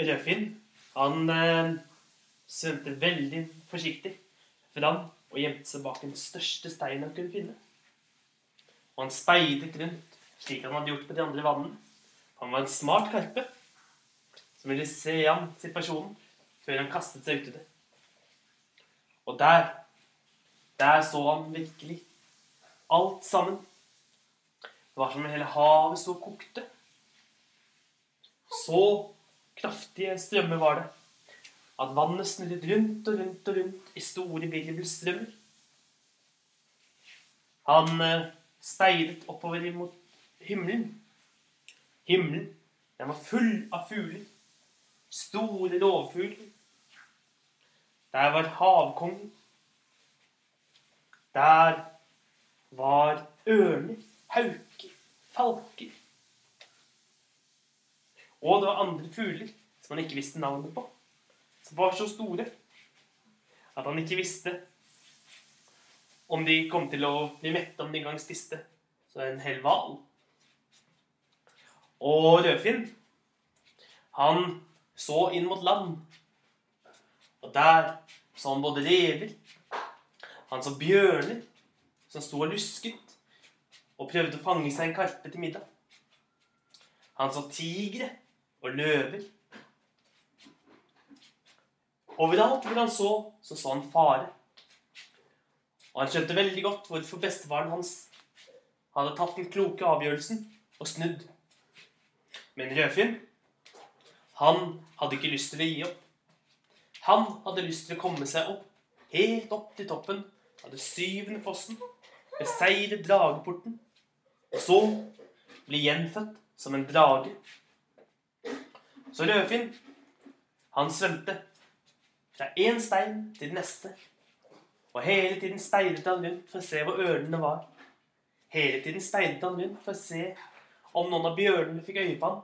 Rødfinn, han eh, svømte veldig forsiktig fram og gjemte seg bak den største steinen han kunne finne. Og han speidet rundt, slik han hadde gjort på de andre vannene. Han var en smart karpe som ville se an situasjonen før han kastet seg uti det. Og der, der så han virkelig alt sammen. Det var som om hele havet sto og kokte. Så kraftige strømmer var det at vannet snurret rundt og rundt og rundt i store virvelstrømmer. Han eh, speidet oppover mot himmelen. Himmelen den var full av fugler. Store rovfugler. Der var havkongen. Der var ørner, hauker, falker. Og det var andre fugler som han ikke visste navnet på. Som var så store at han ikke visste om de kom til å bli mette om de engang spiste så en hel hval. Og Rødfinn, han så inn mot land. Og der så han både rever, han så bjørner som sto og lusket og prøvde å fange seg en karpe til middag. Han så tigre og løver. Overalt hvor han så, så så han fare. Og han skjønte veldig godt hvorfor bestefaren hans hadde tatt den kloke avgjørelsen og snudd. Men Rødfinn, han hadde ikke lyst til å gi opp. Han hadde lyst til å komme seg opp, helt opp til toppen av det syvende fossen, beseire drageporten, og så bli gjenfødt som en drage. Så Rødfinn, han svømte fra én stein til den neste, og hele tiden steilet han rundt for å se hvor ørnene var. Hele tiden steilet han rundt for å se om noen av bjørnene fikk øye på ham.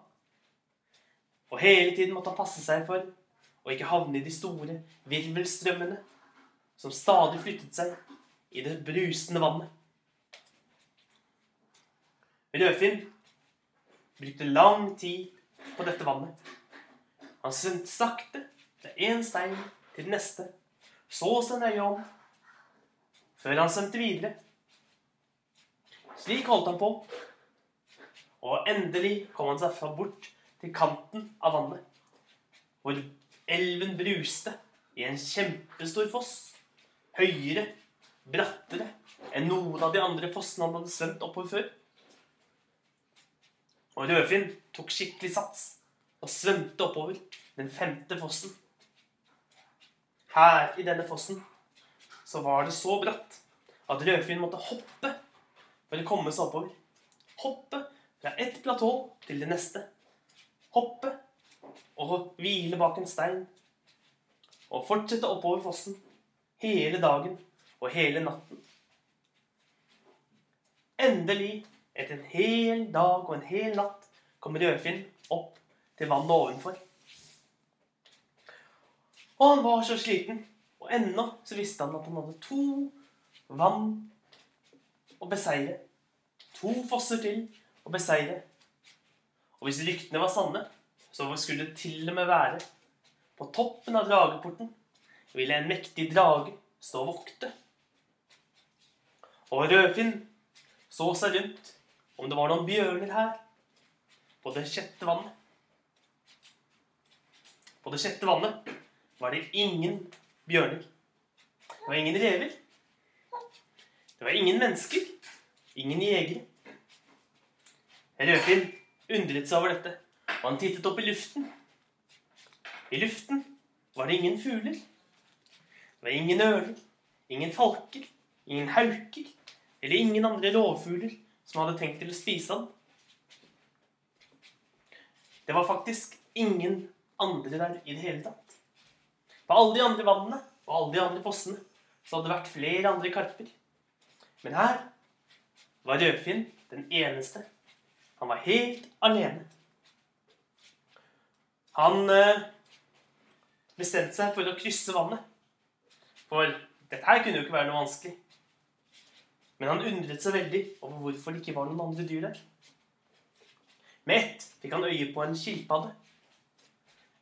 Og hele tiden måtte han passe seg for å ikke havne i de store virvelstrømmene som stadig flyttet seg i det brusende vannet. Rødfinn brukte lang tid på dette vannet. Han svømte sakte fra én stein til den neste, så seg nøye om, før han svømte videre. Slik holdt han på, og endelig kom han seg fra bort til kanten av vannet, hvor elven bruste i en kjempestor foss, høyere, brattere enn noen av de andre fossene han hadde svømt oppover før. Og Rødfinn tok skikkelig sats og svømte oppover den femte fossen. Her i denne fossen så var det så bratt at Rødfinn måtte hoppe for å komme seg oppover. Hoppe fra ett platå til det neste. Hoppe og hvile bak en stein. Og fortsette oppover fossen hele dagen og hele natten. Endelig, etter en hel dag og en hel natt, kom Rødfinn opp til vannet ovenfor. Og han var så sliten, og ennå så visste han at han hadde to vann å beseire. To fosser til å beseire. Og hvis ryktene var sanne, så skulle det til og med være på toppen av drageporten ville en mektig drage stå og vokte. Og Rødfinn så seg rundt om det var noen bjørner her på det sjette vannet. På det sjette vannet var det ingen bjørner. Det var ingen rever. Det var ingen mennesker. Ingen jegere. Rødfinn undret seg over dette, og han tittet opp i luften. I luften var det ingen fugler. Det var ingen ørner, ingen falker, ingen hauker eller ingen andre rovfugler som hadde tenkt til å spise ham. Det var faktisk ingen andre der i det hele tatt. På alle de andre vannene og alle de andre fossene så hadde det vært flere andre karper. Men her var Rødfinn den eneste. Han var helt alene. Han eh, bestemte seg for å krysse vannet. For dette her kunne jo ikke være noe vanskelig. Men han undret seg veldig over hvorfor det ikke var noen andre dyr der. Med ett fikk han øye på en skilpadde.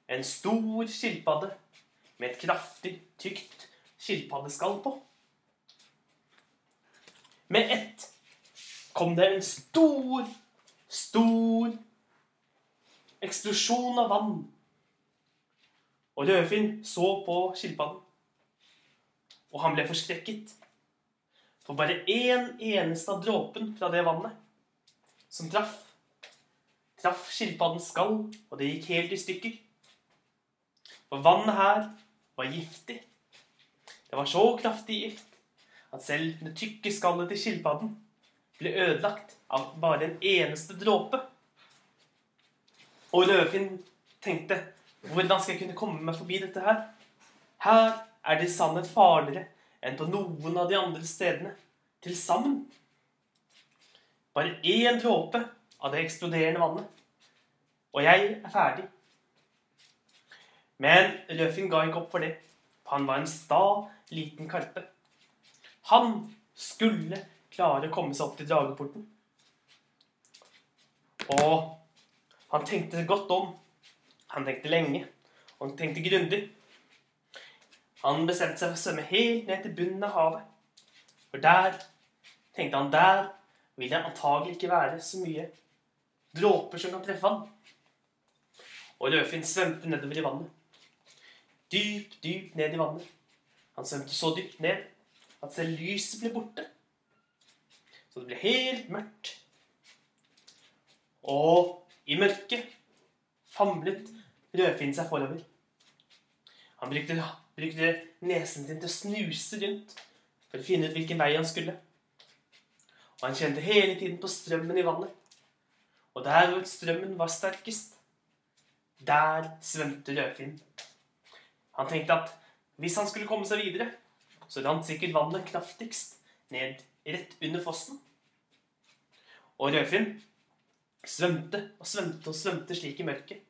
En stor skilpadde med et kraftig, tykt skilpaddeskall på. Med ett kom det en stor, stor eksplosjon av vann. Og Rødfinn så på skilpadden, og han ble forskrekket. For bare én eneste av dråpen fra det vannet som traff, traff skilpaddens skall, og det gikk helt i stykker. For vannet her var giftig. Det var så kraftig gift at selv det tykke skallet til skilpadden ble ødelagt av bare en eneste dråpe. Og Rødfinn tenkte hvordan skal jeg kunne komme meg forbi dette her? Her er det i sannhet farligere enn på noen av de andre stedene til sammen. Bare én dråpe av det eksploderende vannet, og jeg er ferdig. Men Løfin ga ikke opp for det, han var en sta, liten karpe. Han skulle klare å komme seg opp til drageporten. Og han tenkte godt om. Han tenkte lenge, og han tenkte grundig. Han bestemte seg for å svømme helt ned til bunnen av havet. For der, tenkte han, der vil det antagelig ikke være så mye dråper som kan treffe han. Og Rødfinn svømte nedover i vannet. Dypt, dypt ned i vannet. Han svømte så dypt ned at selv lyset ble borte. Så det ble helt mørkt. Og i mørket famlet Rødfinn seg forover. Han brukte, brukte nesen sin til å snuse rundt for å finne ut hvilken vei han skulle. Og han kjente hele tiden på strømmen i vannet. Og der hvor strømmen var sterkest, der svømte Rødfinn. Han tenkte at hvis han skulle komme seg videre, så rant sikkert vannet kraftigst ned rett under fossen. Og Rødfinn svømte og svømte og svømte slik i mørket.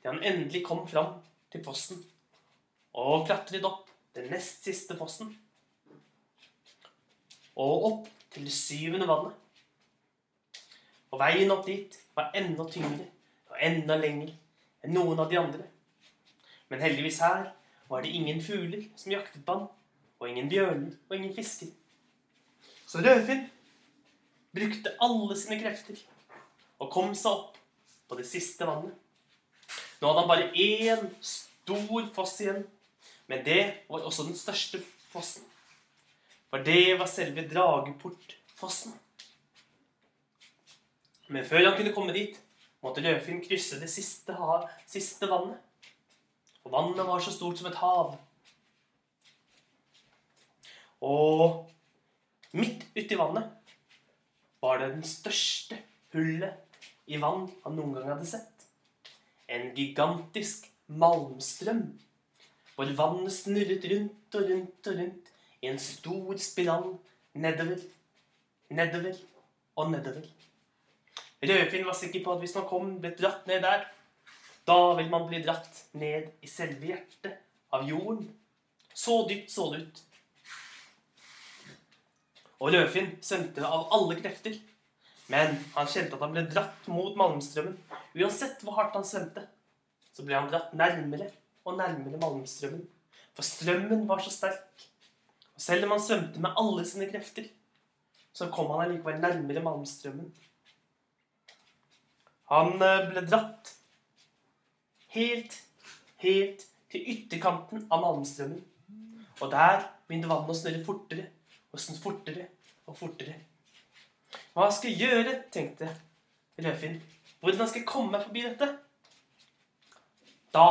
Til han endelig kom fram til fossen og klatret opp den nest siste fossen. Og opp til det syvende vannet. Og veien opp dit var enda tyngre og enda lengre enn noen av de andre. Men heldigvis her var det ingen fugler som jaktet på han, og ingen bjørner og ingen fisker. Så Rødfinn brukte alle sine krefter og kom seg opp på det siste vannet. Nå hadde han bare én stor foss igjen, men det var også den største fossen. For det var selve Drageportfossen. Men før han kunne komme dit, måtte Rødfinn krysse det siste, siste vannet. Og vannet var så stort som et hav. Og midt uti vannet var det den største hullet i vann han noen gang hadde sett. En gigantisk malmstrøm, hvor vannet snurret rundt og rundt og rundt i en stor spiral nedover, nedover og nedover. Rødfinn var sikker på at hvis man kom ble dratt ned der, da vil man bli dratt ned i selve hjertet av jorden. Så dypt så det ut. Og Løvfinn svømte av alle krefter. Men han kjente at han ble dratt mot Malmstrømmen. Uansett hvor hardt han svømte, så ble han dratt nærmere og nærmere Malmstrømmen. For strømmen var så sterk. Og selv om han svømte med alle sine krefter, så kom han allikevel nærmere Malmstrømmen. Han eh, ble dratt helt, helt til ytterkanten av Malmstrømmen. Og der begynte vannet å snurre fortere og fortere og fortere. Hva skal jeg gjøre, tenkte Løvfinn. Hvordan skal jeg komme meg forbi dette? Da,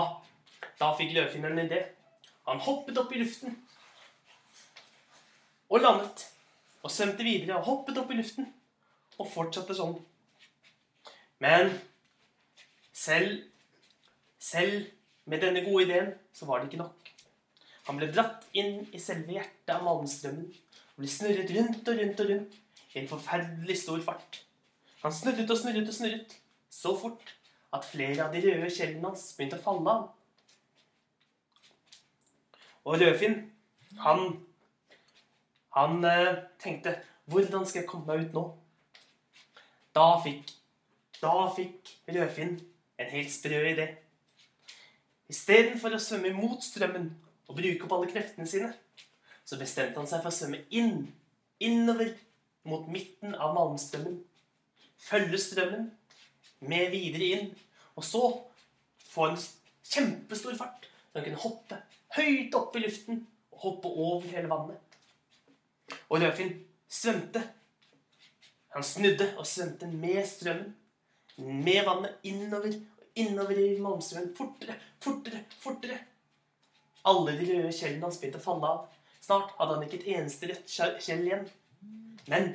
da fikk Løvfinn en idé. Han hoppet opp i luften og landet. Og svømte videre og hoppet opp i luften og fortsatte sånn. Men selv, selv med denne gode ideen så var det ikke nok. Han ble dratt inn i selve hjertet av Malmstrømmen og ble snurret rundt og rundt og rundt i en forferdelig stor fart. Han snurret og snurret og snurret så fort at flere av de røde kjellene hans begynte å falle av. Og Rødfinn, han Han eh, tenkte Hvordan skal jeg komme meg ut nå? Da fikk Da fikk Rødfinn en helt sprø idé. Istedenfor å svømme imot strømmen og bruke opp alle kreftene sine, så bestemte han seg for å svømme inn, innover mot midten av Malmstrømmen. Følge strømmen med videre inn, og så få en kjempestor fart, så han kunne hoppe høyt opp i luften og hoppe over hele vannet. Og Rødfinn svømte. Han snudde og svømte med strømmen, med vannet, innover innover i Malmstrømmen. Fortere, fortere, fortere. Alle de røde kjellene hans begynte å falle av. Snart hadde han ikke et eneste rødt skjell igjen. Men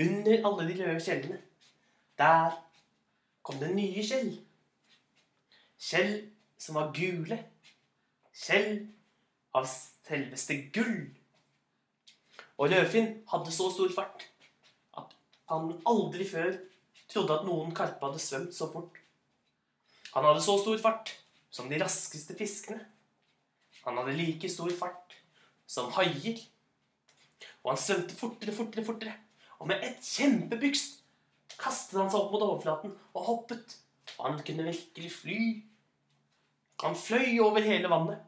under alle de røde kjellene, der kom det nye skjell. Skjell som var gule. Skjell av selveste gull. Og Rødfinn hadde så stor fart at han aldri før trodde at noen karpe hadde svømt så fort. Han hadde så stor fart som de raskeste fiskene. Han hadde like stor fart som haier. Og han svømte fortere, fortere, fortere. Og med et kjempebyks kastet han seg opp mot overflaten og hoppet. Og han kunne virkelig fly. Han fløy over hele vannet.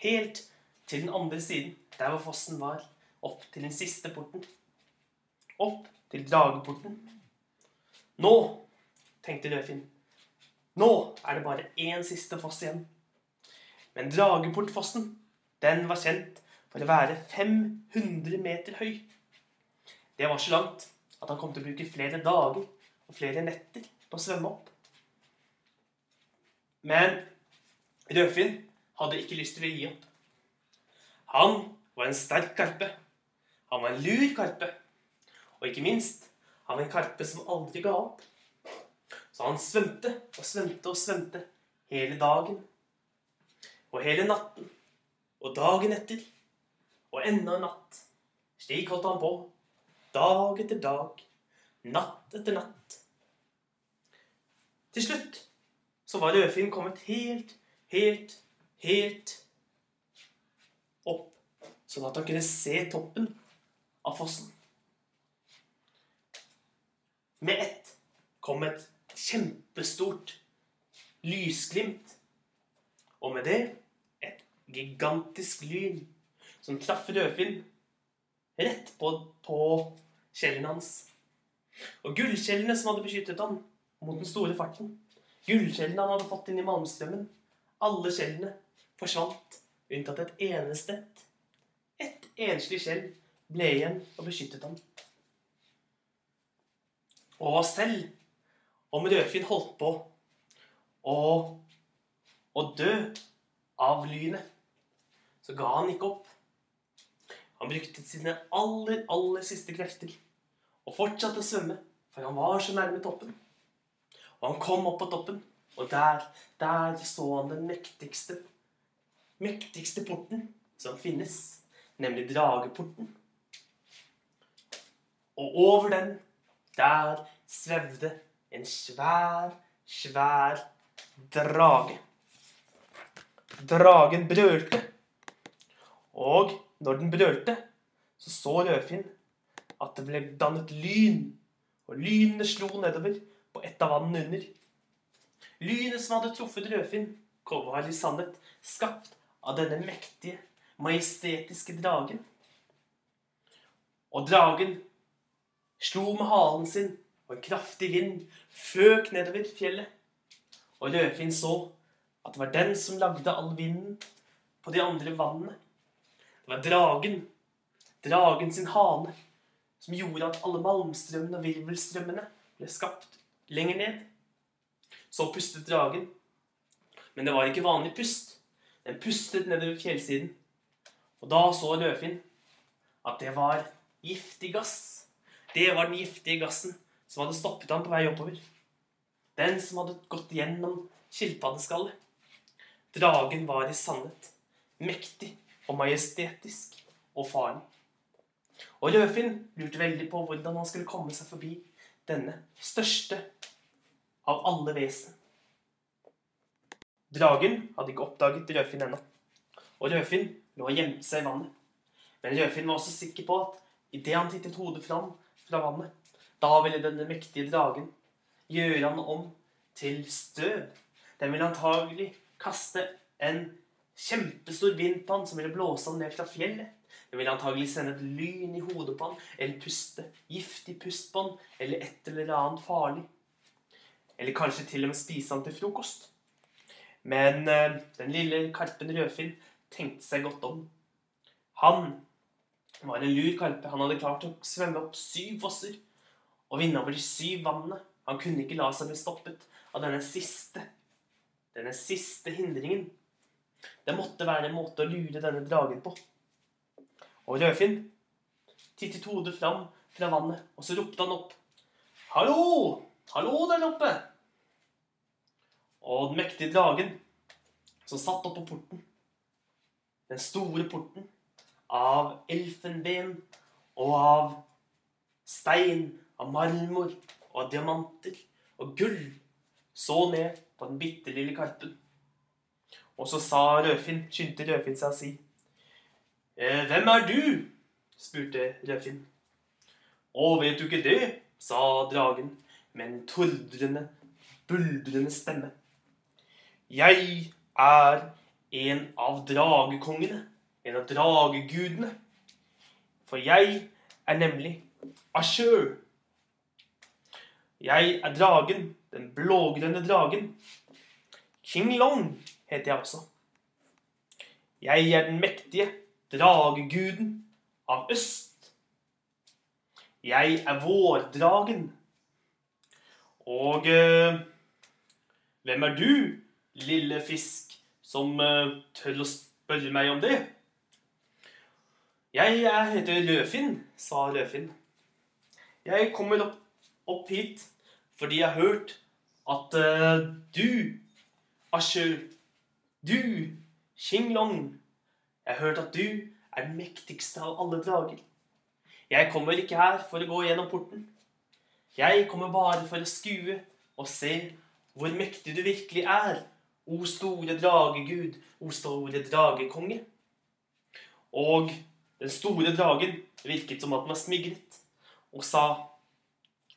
Helt til den andre siden, der hvor fossen var. Opp til den siste porten. Opp til drageporten. Nå, tenkte Rødfinn, nå er det bare én siste foss igjen. Men Drageportfossen, den var kjent for å være 500 meter høy. Det var så langt at han kom til å bruke flere dager og flere netter på å svømme opp. Men Rødfinn hadde ikke lyst til å gi opp. Han var en sterk karpe. Han var en lur karpe. Og ikke minst, han var en karpe som aldri ga opp. Så han svømte og svømte og svømte hele dagen. Og hele natten. Og dagen etter. Og enda en natt. Slik holdt han på. Dag etter dag. Natt etter natt. Til slutt så var Rødfinn kommet helt, helt, helt opp, sånn at han kunne se toppen av fossen. Med ett kom et kjempestort lysglimt, og med det et gigantisk lyn som traff Rødfinn rett på, på skjellene hans. Og gullkjellene som hadde beskyttet ham mot den store farten, gullkjellene han hadde fått inn i Malmstrømmen, alle kjellene forsvant, unntatt et eneste ett. Et enslig skjell ble igjen og beskyttet ham. Og selv om Rødfinn holdt på å, å dø av lynet, så ga han ikke opp. Han brukte sine aller, aller siste krefter og fortsatte å svømme, for han var så nærme toppen. Og han kom opp på toppen, og der, der så han den mektigste, mektigste porten som finnes, nemlig drageporten. Og over den, der svevde en svær, svær drage. Dragen brølte. Og når den brølte, så så Rødfinn at det ble dannet lyn. Og lynene slo nedover på ett av vannene under. Lynet som hadde truffet Rødfinn, var i sannhet skapt av denne mektige, majestetiske dragen. Og dragen slo med halen sin, og en kraftig vind føk nedover fjellet. Og Rødfinn så at det var den som lagde all vinden på de andre vannene. Det var dragen, dragen sin hane, som gjorde at alle malmstrømmene og virvelstrømmene ble skapt lenger ned. Så pustet dragen. Men det var ikke vanlig pust. Den pustet nedover fjellsiden. Og da så Rødfinn at det var giftig gass. Det var den giftige gassen som hadde stoppet ham på vei oppover. Den som hadde gått gjennom skilpaddeskallet. Dragen var i sannhet mektig og majestetisk og farlig. Og Rødfinn lurte veldig på hvordan han skulle komme seg forbi denne største av alle vesen. Dragen hadde ikke oppdaget Rødfinn ennå, og Rødfinn lå og gjemte seg i vannet. Men Rødfinn var også sikker på at idet han tittet hodet fram fra vannet. Da ville denne mektige dragen gjøre han om til støv. Den ville antagelig kaste en kjempestor vind på han som ville blåse han ned fra fjellet. Den ville antagelig sende et lyn i hodet på han, eller puste giftig pust på han, eller et eller annet farlig. Eller kanskje til og med spise han til frokost. Men eh, den lille karpen Rødfinn tenkte seg godt om. Han var en lur karpe. Han hadde klart å svømme opp syv fosser og vinne over de syv vannene. Han kunne ikke la seg bli stoppet av denne siste, denne siste hindringen. Det måtte være en måte å lure denne dragen på. Og Rødfinn tittet hodet fram fra vannet, og så ropte han opp. Hallo! Hallo der oppe! Og den mektige dragen som satt oppå porten, den store porten, av elfenben og av stein, av marmor og av diamanter og gull, så ned på den bitte lille karpen. Og så sa Rødfinn, skyndte Rødfinn seg å si. «Eh, Hvem er du? spurte Rødfinn. Å, vet du ikke det? sa dragen med en tordrende, buldrende stemme. Jeg er en av dragekongene, en av dragegudene. For jeg er nemlig Ashur. Jeg er dragen, den blågrønne dragen. King Long heter jeg også. Jeg er den mektige drageguden av øst. Jeg er vårdragen. Og eh, hvem er du, lille fisk, som eh, tør å spørre meg om det? Jeg jeg heter Rødfinn, sa Rødfinn. Jeg kommer opp, opp hit fordi jeg har hørt at uh, du, Asher, du, Xinglong Jeg har hørt at du er den mektigste av alle drager. Jeg kommer ikke her for å gå gjennom porten. Jeg kommer bare for å skue og se hvor mektig du virkelig er, o store dragegud, o store dragekonge. Og den store dragen virket som at den var smigret, og sa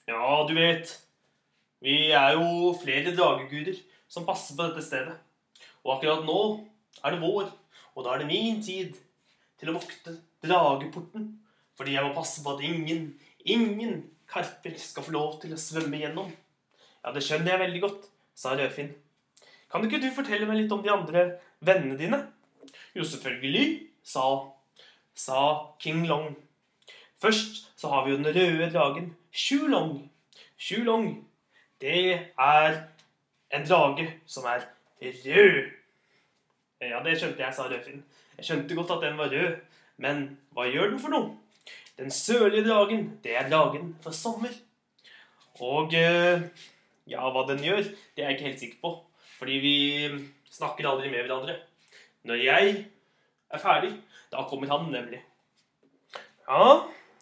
Ja, du vet, vi er jo flere drageguder som passer på dette stedet. Og akkurat nå er det vår, og da er det min tid til å vokte drageporten. Fordi jeg må passe på at ingen, ingen karper skal få lov til å svømme gjennom. Ja, det skjønner jeg veldig godt, sa Rødfinn. Kan ikke du fortelle meg litt om de andre vennene dine? Jo, selvfølgelig, sa, sa King Long. Først så har vi jo den røde dragen Shulong. Shulong, det er en drage som er rød. Ja, det skjønte jeg, sa Rødfinn. Jeg skjønte godt at den var rød, men hva gjør den for noe? Den sørlige dragen, det er dragen for sommer. Og eh, ja, hva den gjør, det er jeg ikke helt sikker på. Fordi vi snakker aldri med hverandre. Når jeg er ferdig, da kommer han nemlig. Ja,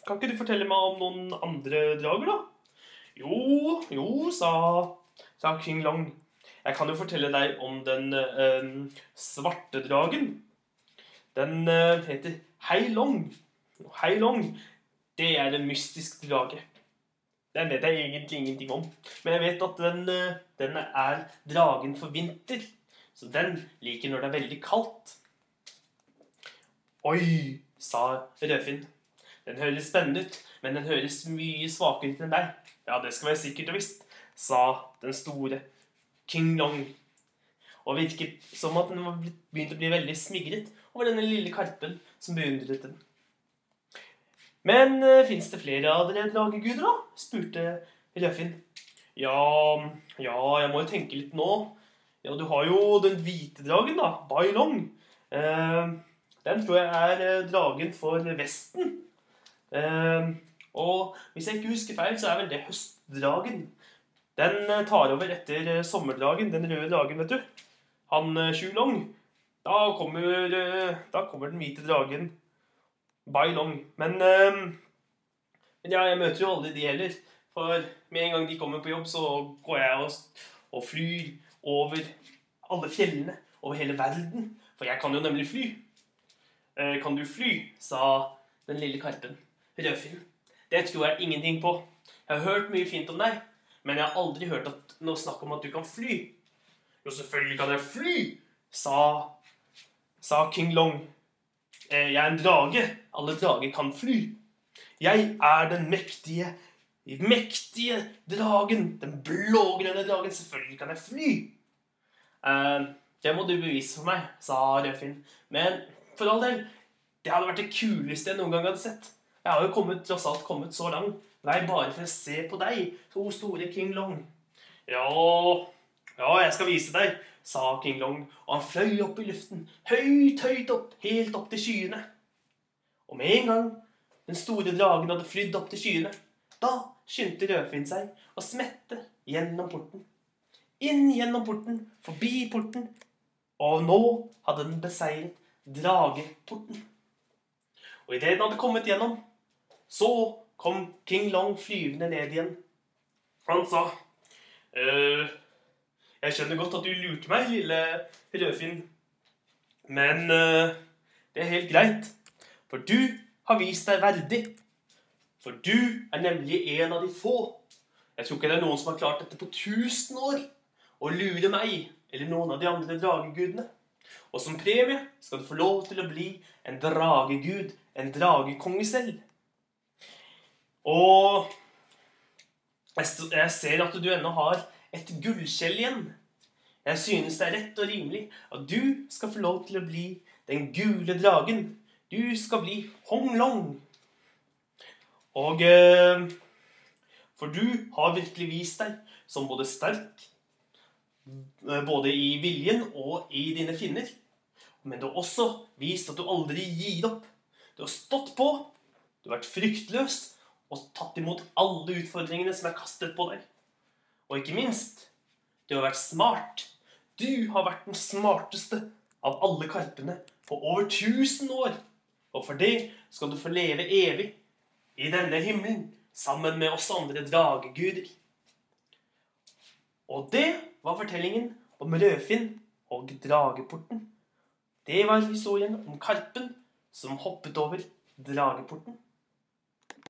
kan ikke du fortelle meg om noen andre drager, da? Jo, jo, sa, sa King Long. Jeg kan jo fortelle deg om den eh, svarte dragen. Den eh, heter Hei Long. Hei Long, det er en mystisk drage. Den vet jeg egentlig ingenting om. Men jeg vet at den, eh, den er dragen for vinter. Så den liker når det er veldig kaldt. Oi, sa Rødfinn. Den høres spennende ut, men den høres mye svakere ut enn deg. Ja, det skal være sikkert og visst, sa den store King Long. Og virket som at den var begynt å bli veldig smigret over denne lille karpen som beundret den. Men uh, fins det flere av dere drageguder, da? spurte Rødfinn. Ja, ja, jeg må jo tenke litt nå. Ja, du har jo den hvite dragen, da. Bai Long. Uh, den tror jeg er uh, dragen for Vesten. Uh, og hvis jeg ikke husker feil, så er vel det høstdragen. Den tar over etter sommerdragen, den røde dragen, vet du. Han Shulong. Da kommer, da kommer den hvite dragen Bai Long. Men, men ja, jeg møter jo aldri de heller. For med en gang de kommer på jobb, så går jeg og, og flyr over alle fjellene over hele verden. For jeg kan jo nemlig fly. Eh, kan du fly? sa den lille karpen. Rødfinn. Det tror jeg ingenting på. Jeg har hørt mye fint om deg, men jeg har aldri hørt at, noe snakk om at du kan fly. Jo, selvfølgelig kan jeg fly, sa, sa King Long. Eh, jeg er en drage. Alle drager kan fly. Jeg er den mektige, mektige dragen. Den blågrønne dragen. Selvfølgelig kan jeg fly. Eh, det må du bevise for meg, sa Rødfinn. Men for all del, det hadde vært det kuleste jeg noen gang hadde sett. Jeg har jo kommet, tross alt kommet så langt. Nei, bare for å se på deg, to store King Long. Ja, ja, jeg skal vise deg, sa King Long, og han fløy opp i luften, høyt, høyt opp, helt opp til skyene. Og med en gang den store dragen hadde flydd opp til skyene, da skyndte Rødfinn seg og smette gjennom porten. Inn gjennom porten, forbi porten, og nå hadde den beseiret drageporten. Og idet den hadde kommet gjennom, så kom King Long flyvende ned igjen. Han sa «Eh, Jeg skjønner godt at du lurte meg, lille Rødfinn. Men eh, det er helt greit, for du har vist deg verdig. For du er nemlig en av de få. Jeg tror ikke det er noen som har klart dette på tusen år. Å lure meg eller noen av de andre dragegudene. Og som premie skal du få lov til å bli en dragegud, en dragekonge selv. Og jeg ser at du ennå har et gullskjell igjen. Jeg synes det er rett og rimelig at du skal få lov til å bli den gule dragen. Du skal bli Hong Long. Og eh, For du har virkelig vist deg som både sterk, eh, både i viljen og i dine finner. Men du har også vist at du aldri gir opp. Du har stått på, du har vært fryktløs og tatt imot alle utfordringene som er kastet på deg. Og ikke minst, du har vært smart. Du har vært den smarteste av alle karpene på over 1000 år. Og for det skal du få leve evig i denne himmelen sammen med oss andre drageguder. Og det var fortellingen om Rødfinn og drageporten. Det var historien om karpen som hoppet over drageporten.